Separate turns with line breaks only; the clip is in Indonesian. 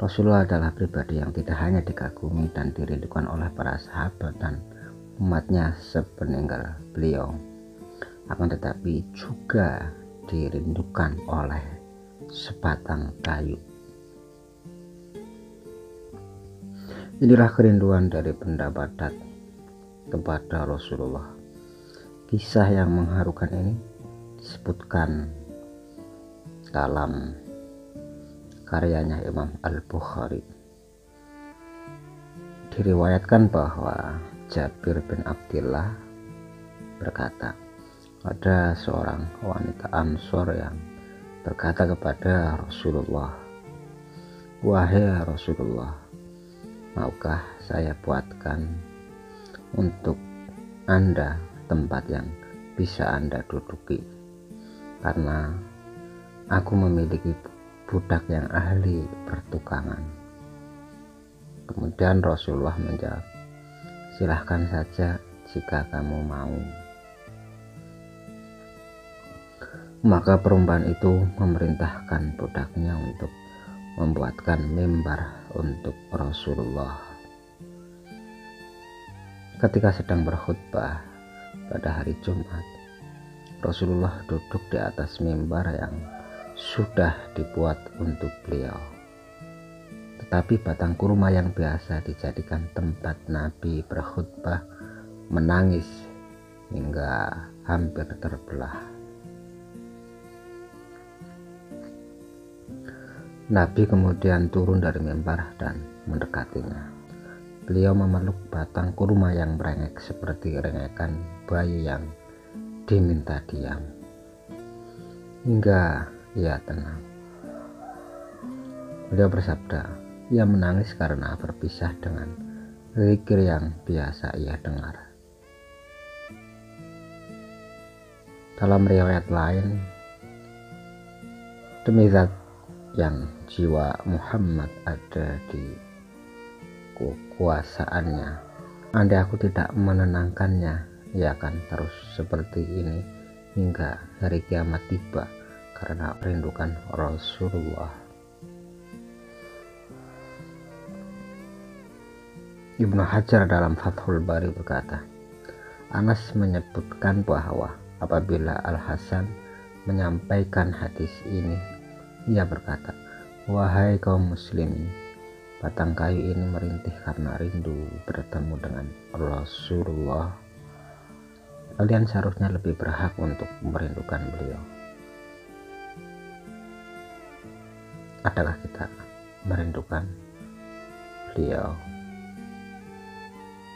Rasulullah adalah pribadi yang tidak hanya dikagumi dan dirindukan oleh para sahabat dan umatnya sepeninggal beliau akan tetapi juga dirindukan oleh sebatang kayu. Inilah kerinduan dari benda badat kepada Rasulullah. Kisah yang mengharukan ini disebutkan dalam karyanya Imam Al-Bukhari diriwayatkan bahwa Jabir bin Abdullah berkata, ada seorang wanita Ansor yang berkata kepada Rasulullah, Wahai Rasulullah, maukah saya buatkan untuk Anda tempat yang bisa Anda duduki? Karena aku memiliki budak yang ahli pertukangan. Kemudian Rasulullah menjawab, silahkan saja jika kamu mau maka perempuan itu memerintahkan budaknya untuk membuatkan mimbar untuk Rasulullah ketika sedang berkhutbah pada hari Jumat Rasulullah duduk di atas mimbar yang sudah dibuat untuk beliau tetapi batang kurma yang biasa dijadikan tempat Nabi berkhutbah menangis hingga hampir terbelah. Nabi kemudian turun dari mimbar dan mendekatinya. Beliau memeluk batang kurma yang merengek seperti rengekan bayi yang diminta diam. Hingga ia tenang. Beliau bersabda, ia menangis karena berpisah dengan zikir yang biasa ia dengar. Dalam riwayat lain, demi zat yang jiwa Muhammad ada di kekuasaannya, andai aku tidak menenangkannya, ia akan terus seperti ini hingga hari kiamat tiba karena merindukan Rasulullah Ibnu Hajar dalam Fathul Bari berkata, Anas menyebutkan bahwa apabila Al-Hasan menyampaikan hadis ini, ia berkata, Wahai kaum muslimin, batang kayu ini merintih karena rindu bertemu dengan Rasulullah. Kalian seharusnya lebih berhak untuk merindukan beliau. Adalah kita merindukan beliau